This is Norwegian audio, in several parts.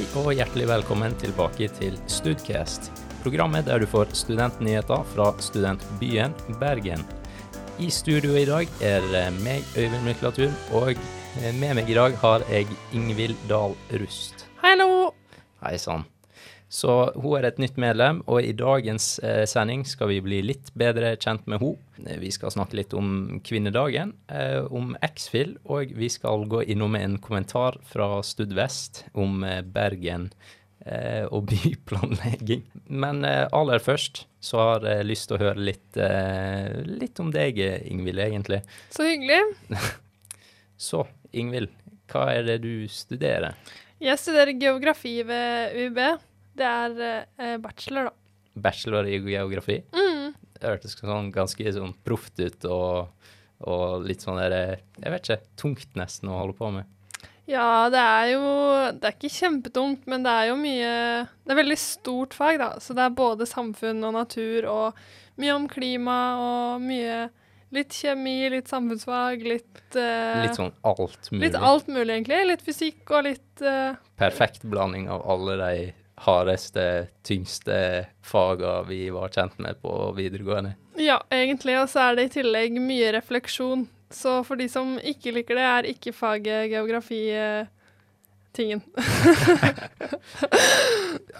Hei og hjertelig velkommen tilbake til Studcast, programmet der du får studentnyheter fra studentbyen Bergen. I studio i dag er meg, Øyvind Myklatur, og med meg i dag har jeg Ingvild Dahl Rust. Hallo! Hei sann. Så hun er et nytt medlem, og i dagens eh, sending skal vi bli litt bedre kjent med henne. Vi skal snakke litt om kvinnedagen, eh, om X-Fill, og vi skal gå innom en kommentar fra Stud Vest om eh, Bergen eh, og byplanlegging. Men eh, aller først så har jeg lyst til å høre litt, eh, litt om deg, Ingvild, egentlig. Så hyggelig. Så, Ingvild, hva er det du studerer? Jeg studerer geografi ved UiB. Det er eh, bachelor, da. Bachelor i geografi? Mm. Det hørtes sånn, ganske sånn proft ut og, og litt sånn der eh, Jeg vet ikke, tungt nesten å holde på med. Ja, det er jo Det er ikke kjempetungt, men det er jo mye Det er veldig stort fag, da. Så det er både samfunn og natur og mye om klima og mye Litt kjemi, litt samfunnsfag, litt uh, Litt sånn alt mulig. Litt alt mulig, egentlig. Litt fysikk og litt uh, Perfekt blanding av alle de hardeste, tyngste faga vi var kjent med på videregående. Ja, egentlig. Og så er det i tillegg mye refleksjon. Så for de som ikke liker det, er ikke faget geografi eh, tingen.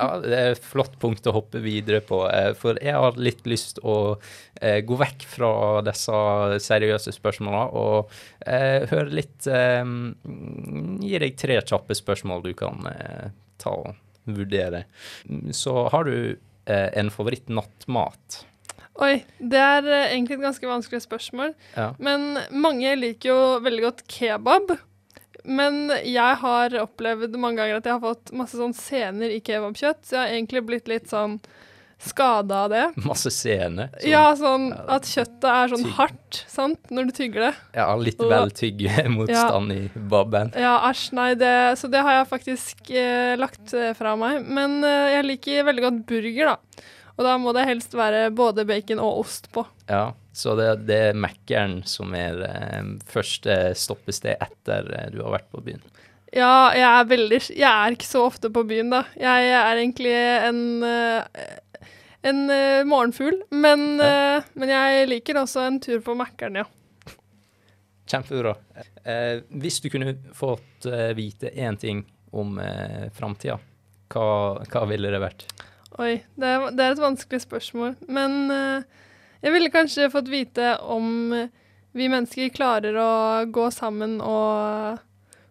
Ja, det er et flott punkt å hoppe videre på, eh, for jeg har litt lyst å eh, gå vekk fra disse seriøse spørsmåla og høre litt Gi deg tre kjappe spørsmål du kan ta vurdere. Så har du eh, en favoritt-nattmat? Oi, det er eh, egentlig et ganske vanskelig spørsmål. Ja. Men mange liker jo veldig godt kebab. Men jeg har opplevd mange ganger at jeg har fått masse sånn sener i kebabkjøtt, så jeg har egentlig blitt litt sånn skada av det. Masse sene. sånn- Ja, sånn at kjøttet er sånn Tyg. hardt, sant, når du tygger det. Ja, litt vel tyggemotstand i babben. Ja, æsj, nei, det Så det har jeg faktisk eh, lagt eh, fra meg. Men eh, jeg liker veldig godt burger, da. Og da må det helst være både bacon og ost på. Ja, så det, det er Mækkern som er eh, første stoppested etter eh, du har vært på byen. Ja, jeg er veldig Jeg er ikke så ofte på byen, da. Jeg er egentlig en eh, en uh, morgenfugl, men, uh, men jeg liker også en tur på Mækkern, ja. Kjempebra. Eh, hvis du kunne fått eh, vite én ting om eh, framtida, hva, hva ville det vært? Oi, det er, det er et vanskelig spørsmål. Men eh, jeg ville kanskje fått vite om vi mennesker klarer å gå sammen og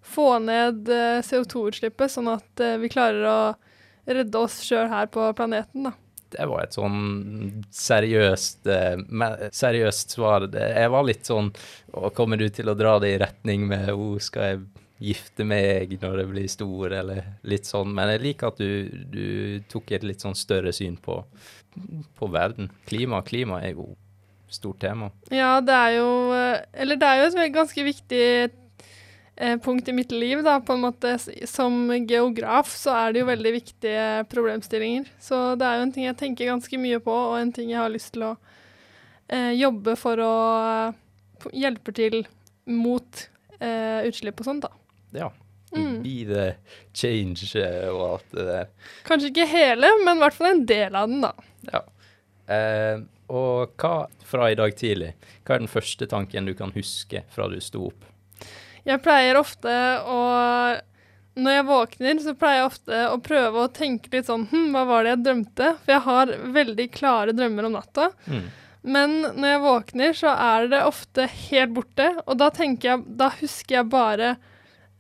få ned eh, CO2-utslippet, sånn at vi klarer å redde oss sjøl her på planeten, da. Det var et sånn seriøst, eh, seriøst svar. Jeg var litt sånn Kommer du til å dra det i retning med oh, skal jeg gifte meg når jeg blir stor, eller litt sånn. Men jeg liker at du, du tok et litt sånn større syn på, på verden. Klima, klima er jo stort tema. Ja, det er jo eh, Eller det er jo et ganske viktig eh, punkt i mitt liv, da, på en måte. Som geograf så er det jo veldig viktige problemstillinger. Så det er jo en ting jeg tenker ganske mye på, og en ting jeg har lyst til å eh, jobbe for å eh, hjelpe til mot eh, utslipp og sånt, da. Ja. Mm. Be the change eh, og alt det der. Kanskje ikke hele, men i hvert fall en del av den, da. Ja. Eh, og hva fra i dag tidlig? Hva er den første tanken du kan huske fra du sto opp? Jeg pleier ofte å Når jeg våkner, så pleier jeg ofte å prøve å tenke litt sånn Hm, hva var det jeg drømte? For jeg har veldig klare drømmer om natta. Mm. Men når jeg våkner, så er det ofte helt borte. Og da jeg Da husker jeg bare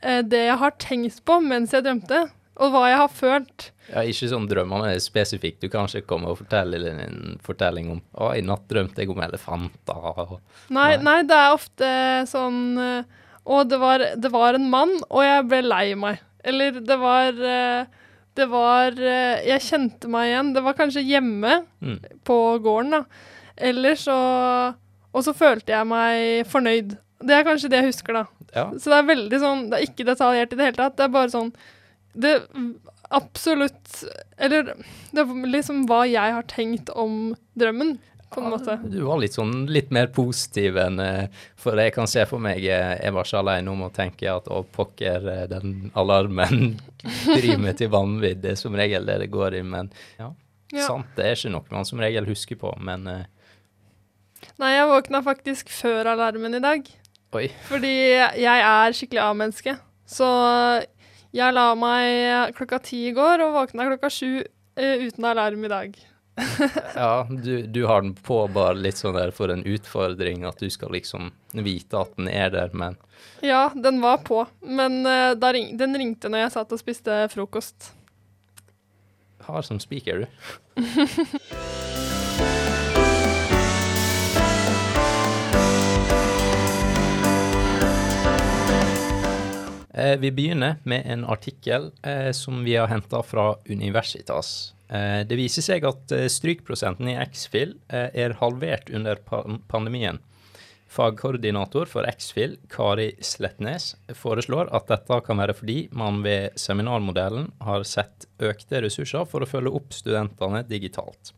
eh, det jeg har tenkt på mens jeg drømte, og hva jeg har følt. Ja, ikke sånn drømmene er spesifikt. Du kan ikke komme og fortelle en fortelling om Å, i natt drømte jeg om elefanter. og- Nei, Nei. nei, det er ofte sånn eh, Å, det var, det var en mann, og jeg ble lei meg. Eller det var eh, Det var eh, Jeg kjente meg igjen. Det var kanskje hjemme Mm. på gården, da. Eller så Og så følte jeg meg fornøyd. Det er kanskje det jeg husker, da. Ja. Så det er veldig sånn Det er ikke detaljert i det hele tatt. Det er bare sånn Det absolutt Eller det er liksom hva jeg har tenkt om drømmen. På en måte. Du var litt sånn litt mer positiv enn eh, For jeg kan se for meg eh, Jeg var ikke alene om å tenke at å, pokker, eh, den alarmen driver meg til vanvidd. Det er som regel det det går i, men ja, Ja. sant. Det er ikke noe man som regel husker på, men Nei, jeg våkna faktisk før alarmen i dag. oi. Fordi jeg er skikkelig A-menneske. Så jeg la meg klokka ti i går og våkna klokka sju uh, uten alarm i dag. Ja, du, du har den på bare litt sånn der for en utfordring, at du skal liksom vite at den er der, men Ja, den var på, men uh, ring den ringte når jeg satt og spiste frokost. har som speaker, du. Eh, vi begynner med en artikkel eh, som vi har henta fra Universitas. Eh, det viser seg at eh, strykprosenten i X-Fill eh, er halvert under pandemien. Fagkoordinator for X-Fill, Kari Slettnes, foreslår at dette kan være fordi man ved seminarmodellen har sett økte ressurser for å følge opp studentene digitalt.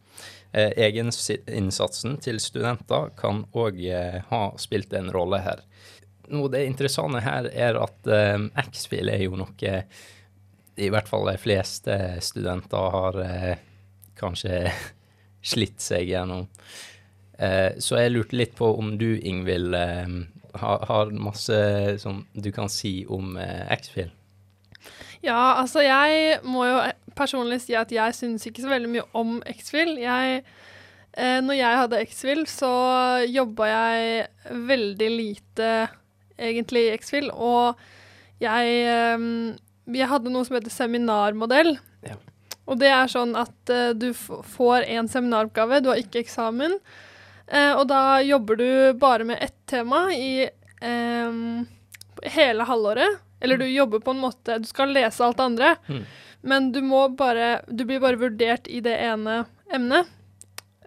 Egeninnsatsen til studenter kan òg ha spilt en rolle her. Noe det interessante her er at X-Fill er jo noe i hvert fall de fleste studenter har eh, kanskje slitt seg gjennom. Eh, så jeg lurte litt på om du, Ingvild, eh, har, har masse som du kan si om eh, X-Fill? Ja, altså jeg må jo personlig si at jeg syns ikke så veldig mye om X-Fill. Jeg eh, Når jeg hadde X-Fill, så jobba jeg veldig lite egentlig i X-Fill, og jeg eh, Jeg hadde noe som heter seminarmodell. Ja. Og det er sånn at uh, du får en seminaroppgave, du har ikke eksamen, Uh, og da jobber du bare med ett tema i um, hele halvåret. Eller du jobber på en måte Du skal lese alt det andre, Mm. men du må bare Du blir bare vurdert i det ene emnet.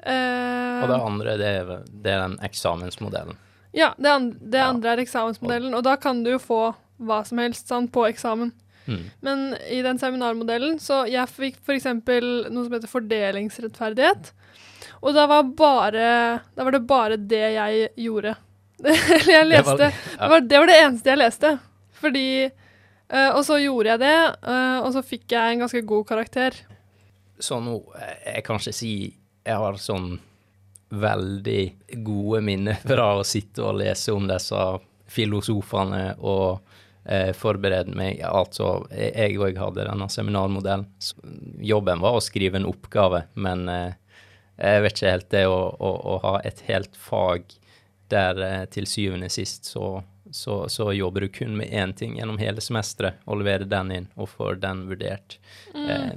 Uh, Og det andre, det er, det er den eksamensmodellen. ja, det, an det Ja. andre er eksamensmodellen, og da kan du jo få hva som helst sant, på eksamen. Mm. Men i den seminarmodellen, så jeg fikk f.eks. noe som heter fordelingsrettferdighet. Og da var, bare, da var det bare det jeg gjorde. Eller jeg Det var- ja. det, var, det var det eneste jeg leste. Fordi eh, Og så gjorde jeg det, eh, og så fikk jeg en ganske god karakter. Så nå, eh, jeg kan ikke si jeg har sånn veldig gode minner fra å sitte og lese om disse filosofene og forberede meg. Altså, jeg òg hadde denne seminarmodellen. Jobben var å skrive en oppgave, men eh, jeg vet ikke helt det å, å, å ha et helt fag der eh, til syvende sist så, så, så jobber du kun med én ting gjennom hele semesteret og leverer den inn og får den vurdert. Eh,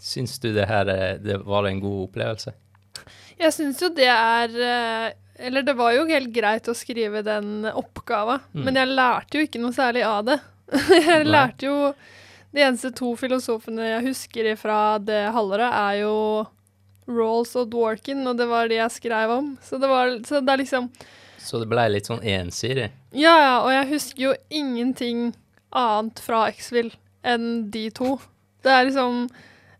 syns du det her eh, det var en god opplevelse? Jeg syns jo det er eh, Eller det var jo helt greit å skrive den oppgava, Mm. men jeg lærte jo ikke noe særlig av det. jeg Nei. lærte jo De eneste to filosofene jeg husker fra det halvåret, er jo Rawls og Dworkin, og det var de jeg skrev om. Så det var Så det er liksom Så det ble litt sånn ensidig? Ja, ja, og jeg husker jo ingenting annet fra X-Fill enn de to. Det er liksom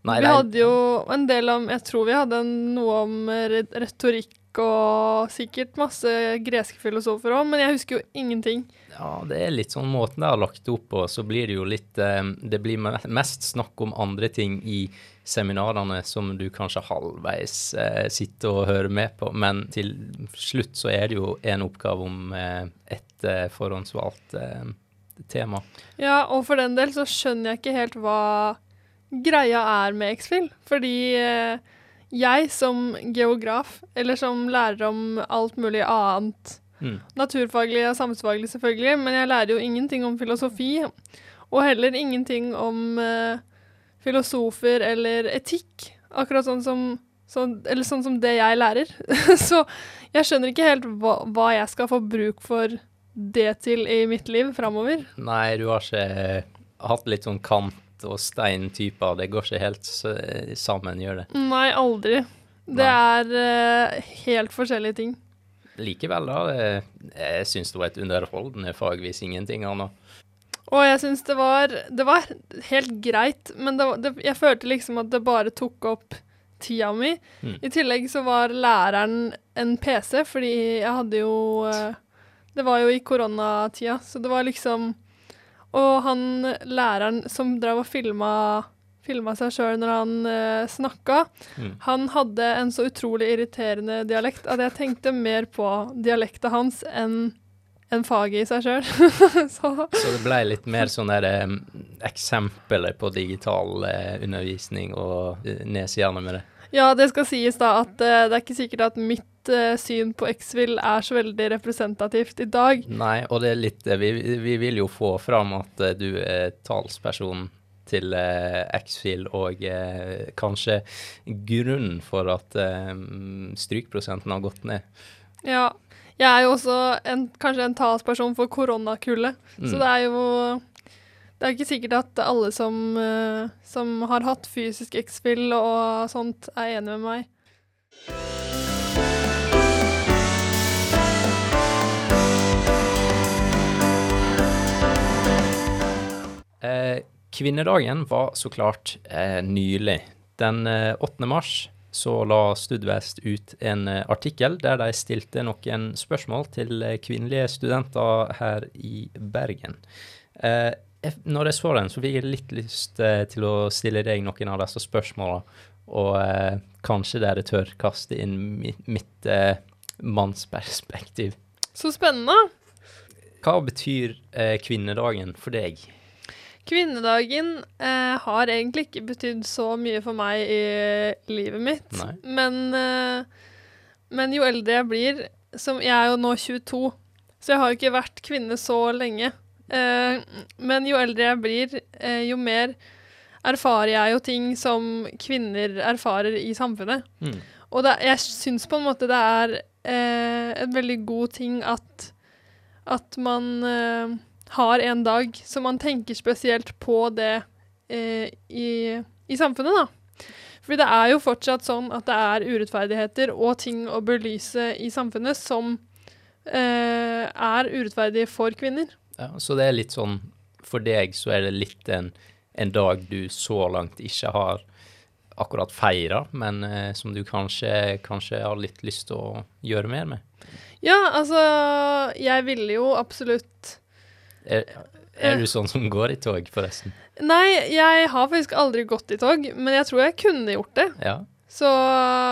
Nei, vi hadde jo en del om Jeg tror vi hadde noe om retorikk og sikkert masse greske filosofer òg, men jeg husker jo ingenting. Ja, det er litt sånn måten det er lagt opp på, så blir det jo litt eh, Det blir mest snakk om andre ting i seminarene som du kanskje halvveis eh, sitter og hører med på, men til slutt så er det jo en oppgave om eh, et eh, forhåndsvalgt eh, tema. Ja, og for den del så skjønner jeg ikke helt hva greia er med X-Fill, fordi eh, jeg som geograf, eller som lærer om alt mulig annet Mm. Naturfaglig og samfunnsfaglig, selvfølgelig, men jeg lærer jo ingenting om filosofi. Og heller ingenting om uh, filosofer eller etikk. Akkurat sånn som, sånn, eller sånn som det jeg lærer. Så jeg skjønner ikke helt hva, hva jeg skal få bruk for det til i mitt liv framover. Nei, du har ikke hatt litt sånn kant og stein-typer. Det går ikke helt sammen, gjør det. Nei, aldri. Det er uh, helt forskjellige ting. Likevel, da. eh, Jeg syns det var et underholdende fag, hvis ingenting annet. Og jeg syns det var Det var helt greit, men det, var- det, jeg følte liksom at det bare tok opp tida mi. Mm. I tillegg så var læreren en PC, fordi jeg hadde jo eh, Det var jo i koronatida, så det var liksom Og han læreren som drev og filma, filma seg sjøl når han uh, snakka, Mm. han hadde en så utrolig irriterende dialekt at jeg tenkte mer på dialekta hans enn en faget i seg sjøl. så Så det ble litt mer sånn der em, eksempler på digital uh, undervisning og uh, nedsidene med det. Ja, det skal sies da at uh, det er ikke sikkert at mitt uh, syn på X-Fill er så veldig representativt i dag. Nei, og det er litt det. Vi, vi vil jo få fram at uh, du er talsperson til eh, X-Fil, og kanskje grunnen for at strykprosenten har gått ned. Ja. Jeg er jo også en, kanskje en talsperson for koronakullet, så Mm. det er jo det er ikke sikkert at alle som, eh, som har hatt fysisk X-spill og sånt, er enig med meg. Eh, kvinnedagen var så klart eh, nylig. Den eh, 8. mars så la Studvest ut en eh, artikkel der de stilte noen spørsmål til eh, kvinnelige studenter her i Bergen. Når jeg så den, så fikk jeg litt lyst eh, til å stille deg noen av disse spørsmåla, og eh, kanskje dere tør kaste inn mitt, mitt eh, mannsperspektiv. Så spennende! Hva betyr eh, kvinnedagen for deg? Kvinnedagen eh, har egentlig ikke betydd så mye for meg i livet mitt. Men, eh, men jo eldre jeg blir som, Jeg er jo nå 22, så jeg har jo ikke vært kvinne så lenge. Eh, men jo eldre jeg blir, eh, jo mer erfarer jeg jo ting som kvinner erfarer i samfunnet. Mm. Og det, jeg syns på en måte det er eh, en veldig god ting at, at man eh, har en dag så man tenker spesielt på det eh, i, i samfunnet, da. Fordi det er jo fortsatt sånn at det er urettferdigheter og ting å belyse i samfunnet som eh, er urettferdige for kvinner. Ja, så det er litt sånn For deg så er det litt en, en dag du så langt ikke har akkurat feira, men eh, som du kanskje, kanskje har litt lyst til å gjøre mer med. Ja, altså Jeg ville jo absolutt Er, er du sånn som går i tog, forresten? Nei, jeg har faktisk aldri gått i tog, men jeg tror jeg kunne gjort det. Ja. Så,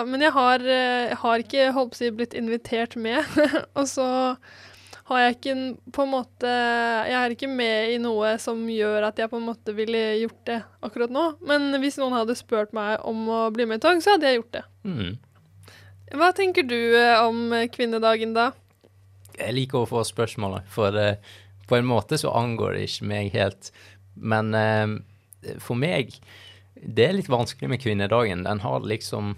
men jeg har, eh, jeg har ikke holdt på å si, blitt invitert med. og så har jeg ikke på en måte Jeg er ikke med i noe som gjør at jeg på en måte ville gjort det akkurat nå. Men hvis noen hadde spurt meg om å bli med i tog, så hadde jeg gjort det. Mm. Hva tenker du eh, om kvinnedagen da? Jeg liker å få spørsmålet, for eh, på en måte så angår det ikke meg helt. Men eh, for meg Det er litt vanskelig med kvinnedagen. Den har liksom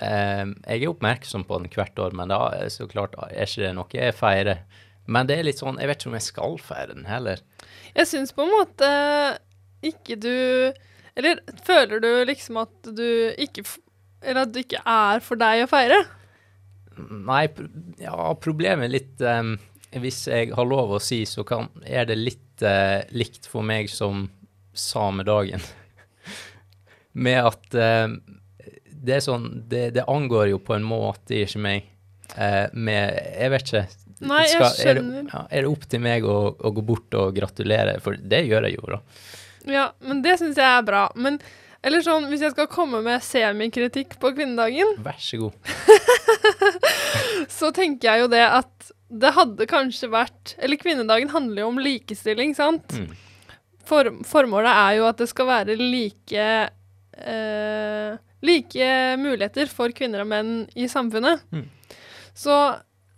eh, Jeg er oppmerksom på den hvert år, men da så klart er ikke det noe jeg feirer. Men det er litt sånn Jeg vet ikke om jeg skal feire den heller. Jeg syns på en måte ikke du Eller føler du liksom at du ikke Eller at det ikke er for deg å feire? Nei, ja, problemet er litt um, Hvis jeg har lov å si, så kan, er det litt uh, likt for meg som samedagen. Med at uh, det er sånn det, det angår jo på en måte ikke meg. Uh, med Jeg vet ikke. Nei, jeg er, det, skjønner. ja, er det opp til meg å, å gå bort og gratulere? For det gjør jeg jo, da. Ja, men det syns jeg er bra. Men eller sånn, hvis jeg skal komme med semikritikk på kvinnedagen, Vær så god. så tenker jeg jo det at det hadde kanskje vært Eller kvinnedagen handler jo om likestilling, sant? Mm. For, formålet er jo at det skal være like eh, Like muligheter for kvinner og menn i samfunnet. Mm. Så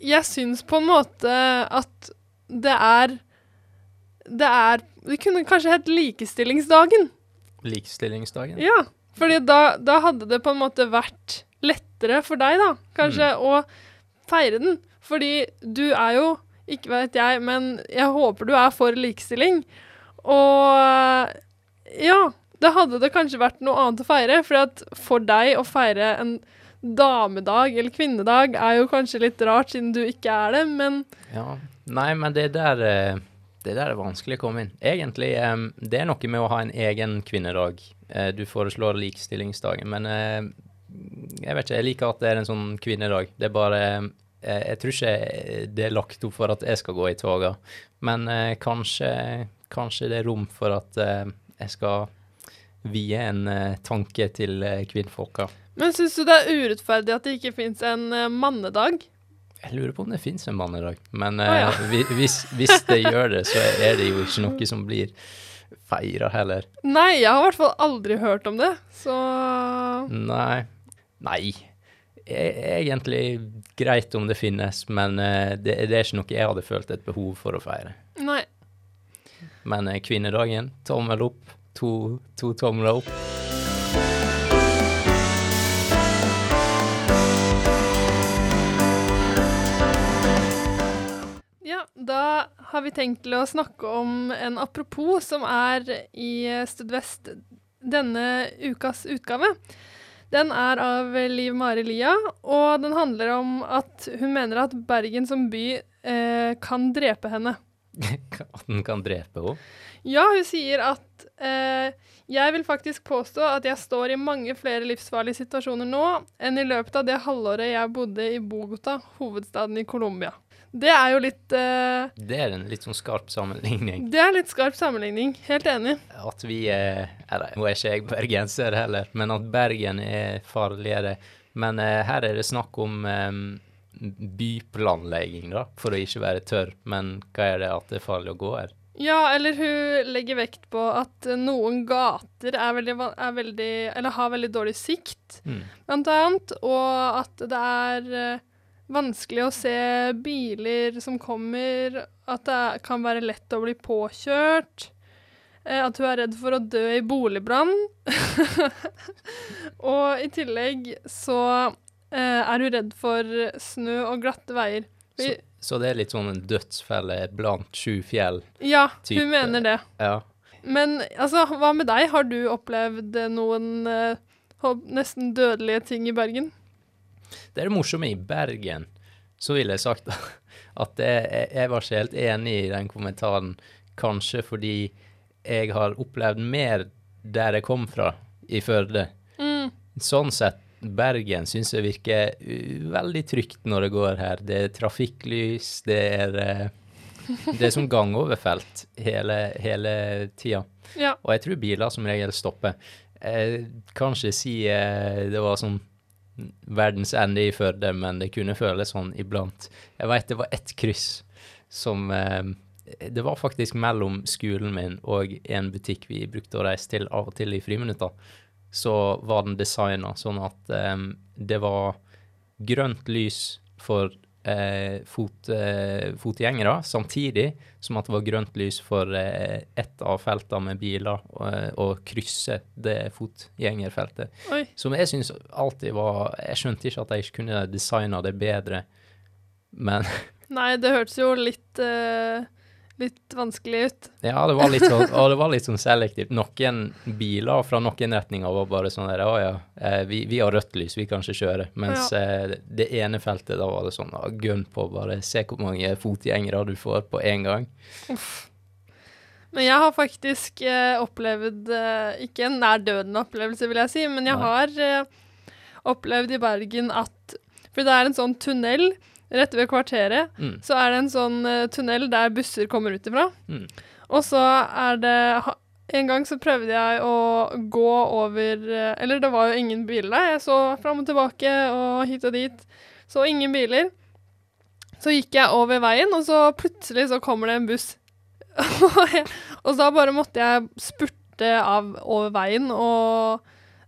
jeg syns på en måte at det er Det er Det kunne kanskje hett Likestillingsdagen. Likestillingsdagen. Ja, fordi da, da hadde det på en måte vært lettere for deg, da, kanskje, å feire den. Fordi du er jo, ikke vet jeg, men jeg håper du er for likestilling. Og ja, da hadde det kanskje vært noe annet å feire. For for deg å feire en damedag eller kvinnedag er jo kanskje litt rart, siden du ikke er det, men Ja. Nei, men det der eh, Det der er vanskelig å komme inn. Egentlig, det er noe med å ha en egen kvinnedag. Eh, Du foreslår likestillingsdagen, men eh, Jeg vet ikke, jeg liker at det er en sånn kvinnedag. Det er bare jeg, tror ikke det er lagt opp for at jeg skal gå i toga, men kanskje, kanskje det er rom for at jeg skal vie en tanke til kvinnfolka. Men syns du det er urettferdig at det ikke fins en eh, mannedag? Jeg lurer på om det fins en mannedag, men Å, ja. uh, hvis, hvis det gjør det, så er det jo ikke noe som blir feira heller. Nei, jeg har i hvert fall aldri hørt om det, så Nei. Nei. E- Egentlig greit om det finnes, men eh, det, det er ikke noe jeg hadde følt et behov for å feire. Nei. Men kvinnedagen, tommel opp. To, to tomler opp. Har vi tenkt til å snakke om en apropos som er i Studvest denne ukas utgave. Den er av Liv Mari Lia, og den handler om at hun mener at Bergen som by eh, kan drepe henne. At den kan drepe henne. Ja, hun sier at eh, jeg vil faktisk påstå at jeg står i mange flere livsfarlige situasjoner nå enn i løpet av det halvåret jeg bodde i Bogota, hovedstaden i Colombia. Det er jo litt uh, Det er en litt sånn skarp sammenligning. Det er litt skarp sammenligning. Helt enig. At vi er Eller nå er ikke jeg bergenser heller, men at Bergen er farligere. Men uh, her er det snakk om um, byplanlegging, da, for å ikke være tørr. Men hva er det at det er farlig å gå her? Ja, eller hun legger vekt på at noen gater er veldig, er veldig Eller har veldig dårlig sikt, Mm. blant annet. Og at det er vanskelig å se biler som kommer. At det kan være lett å bli påkjørt. Eh, at hun er redd for å dø i boligbrann. og i tillegg så eh, er hun redd for snø og glatte veier. Så, så det er litt sånn en dødsfelle blant sju fjell. Ja, type- hun mener det. Ja. Men altså, hva med deg? Har du opplevd noen eh, nesten dødelige ting i Bergen? Det er det morsomme i Bergen, så ville jeg sagt at jeg, jeg var ikke helt enig i den kommentaren. Kanskje fordi jeg har opplevd mer der jeg kom fra, i Førde. Mm. Sånn sett, Bergen syns jeg virker uh, veldig trygt når det går her. Det er trafikklys, det er uh, Det er som gangoverfelt hele, hele tida. Ja. Og jeg tror biler som regel stopper. Jeg kan ikke si eh, det var sånn verdens ende i Førde, men det kunne føles sånn iblant. Jeg veit det var ett kryss som eh, Det var faktisk mellom skolen min og en butikk vi brukte å reise til av og til i friminutter. Så var den designa sånn at eh, det var grønt lys for eh, fot, eh, fotgjengere, samtidig som at det var grønt lys for eh, ett av feltene med biler å å krysse det fotgjengerfeltet. Oi. Som jeg syns alltid var Jeg skjønte ikke at jeg ikke kunne designa det bedre, men Nei, det hørtes jo litt eh, litt vanskelig ut. ja, det var litt sånn, og det var litt sånn selektivt. Noen biler fra noen retninger var bare sånn der Å ja, eh, vi, vi har rødt lys, vi kan ikke kjøre. Mens ja. det ene feltet, da var det sånn Gønn på, bare se hvor mange fotgjengere du får på én gang. Men jeg har faktisk eh, opplevd eh, Ikke en nær døden-opplevelse, vil jeg si, men jeg Nei. har eh, opplevd i Bergen at For det er en sånn tunnel rett ved kvarteret. Mm. Så er det en sånn eh, tunnel der busser kommer ut ifra. Mm. Og så er det En gang så prøvde jeg å gå over eh, Eller det var jo ingen biler der. Jeg så fram og tilbake og hit og dit. Så ingen biler. Så gikk jeg over veien, og så plutselig så kommer det en buss. og da bare måtte jeg spurte av over veien, og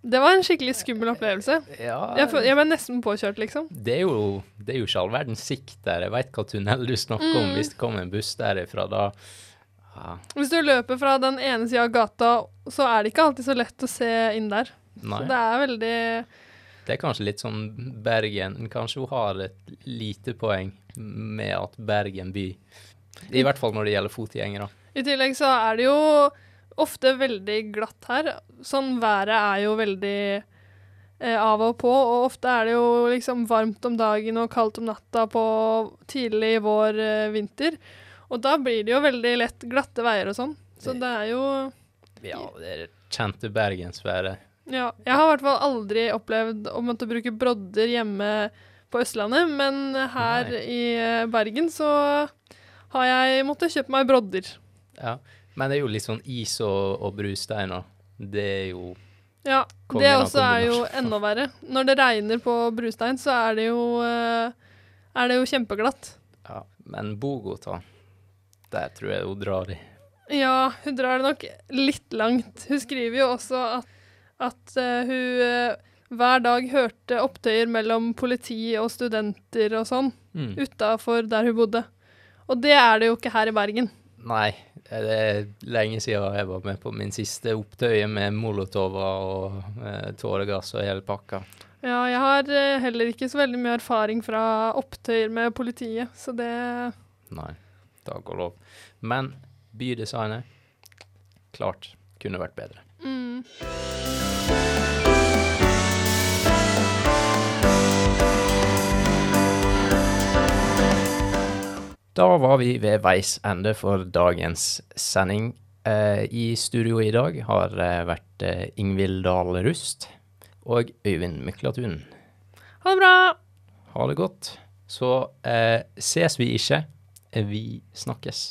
det var en skikkelig skummel opplevelse. Ja, Jeg, jeg ble nesten påkjørt, liksom. det er jo det er jo ikke all verdens sikt der. Jeg veit hva tunnel du snakker om. Mm. Hvis det kommer en buss derifra, da ja, Hvis du løper fra den ene sida av gata, så er det ikke alltid så lett å se inn der. Nei. Så det er veldig Det er kanskje litt sånn Bergen Kanskje hun har et lite poeng med at Bergen by I hvert fall når det gjelder fotgjengere. I tillegg så er det jo ofte veldig glatt her. Sånn været er jo veldig eh, av og på, og ofte er det jo liksom varmt om dagen og kaldt om natta på tidlig vår eh, vinter. Og da blir det jo veldig lett glatte veier og sånn. Så det er jo Ja, det er kjente bergensværet. Ja, jeg har i hvert fall aldri opplevd å måtte bruke brodder hjemme på Østlandet, men her Nei. i eh, Bergen så har jeg måttet kjøpe meg brodder. Ja. Men det er jo litt sånn is og, og brusteiner. Det er jo Ja, det også er jo enda verre. Når det regner på brustein, så er det jo, eh, er det jo kjempeglatt. Ja. Men Bogota, der tror jeg hun drar i. Ja, hun drar det nok litt langt. Hun skriver jo også at, at uh, hun uh, hver dag hørte opptøyer mellom politi og studenter og sånn Mm. utafor der hun bodde. Og det er det jo ikke her i Bergen. Nei, det er lenge siden jeg var med på min siste opptøye med molotover og eh, tåregass og hele pakka. Ja, jeg har eh, heller ikke så veldig mye erfaring fra opptøyer med politiet, så det Nei, takk og lov. Men bydesignet, klart, kunne vært bedre. mm. Da var vi ved veis ende for dagens sending. Eh, I studio i dag har eh, vært eh, Ingvild Dahl Rust og Øyvind Myklatun. Ha det bra! Ha det godt. Så eh, ses vi ikke. Vi snakkes.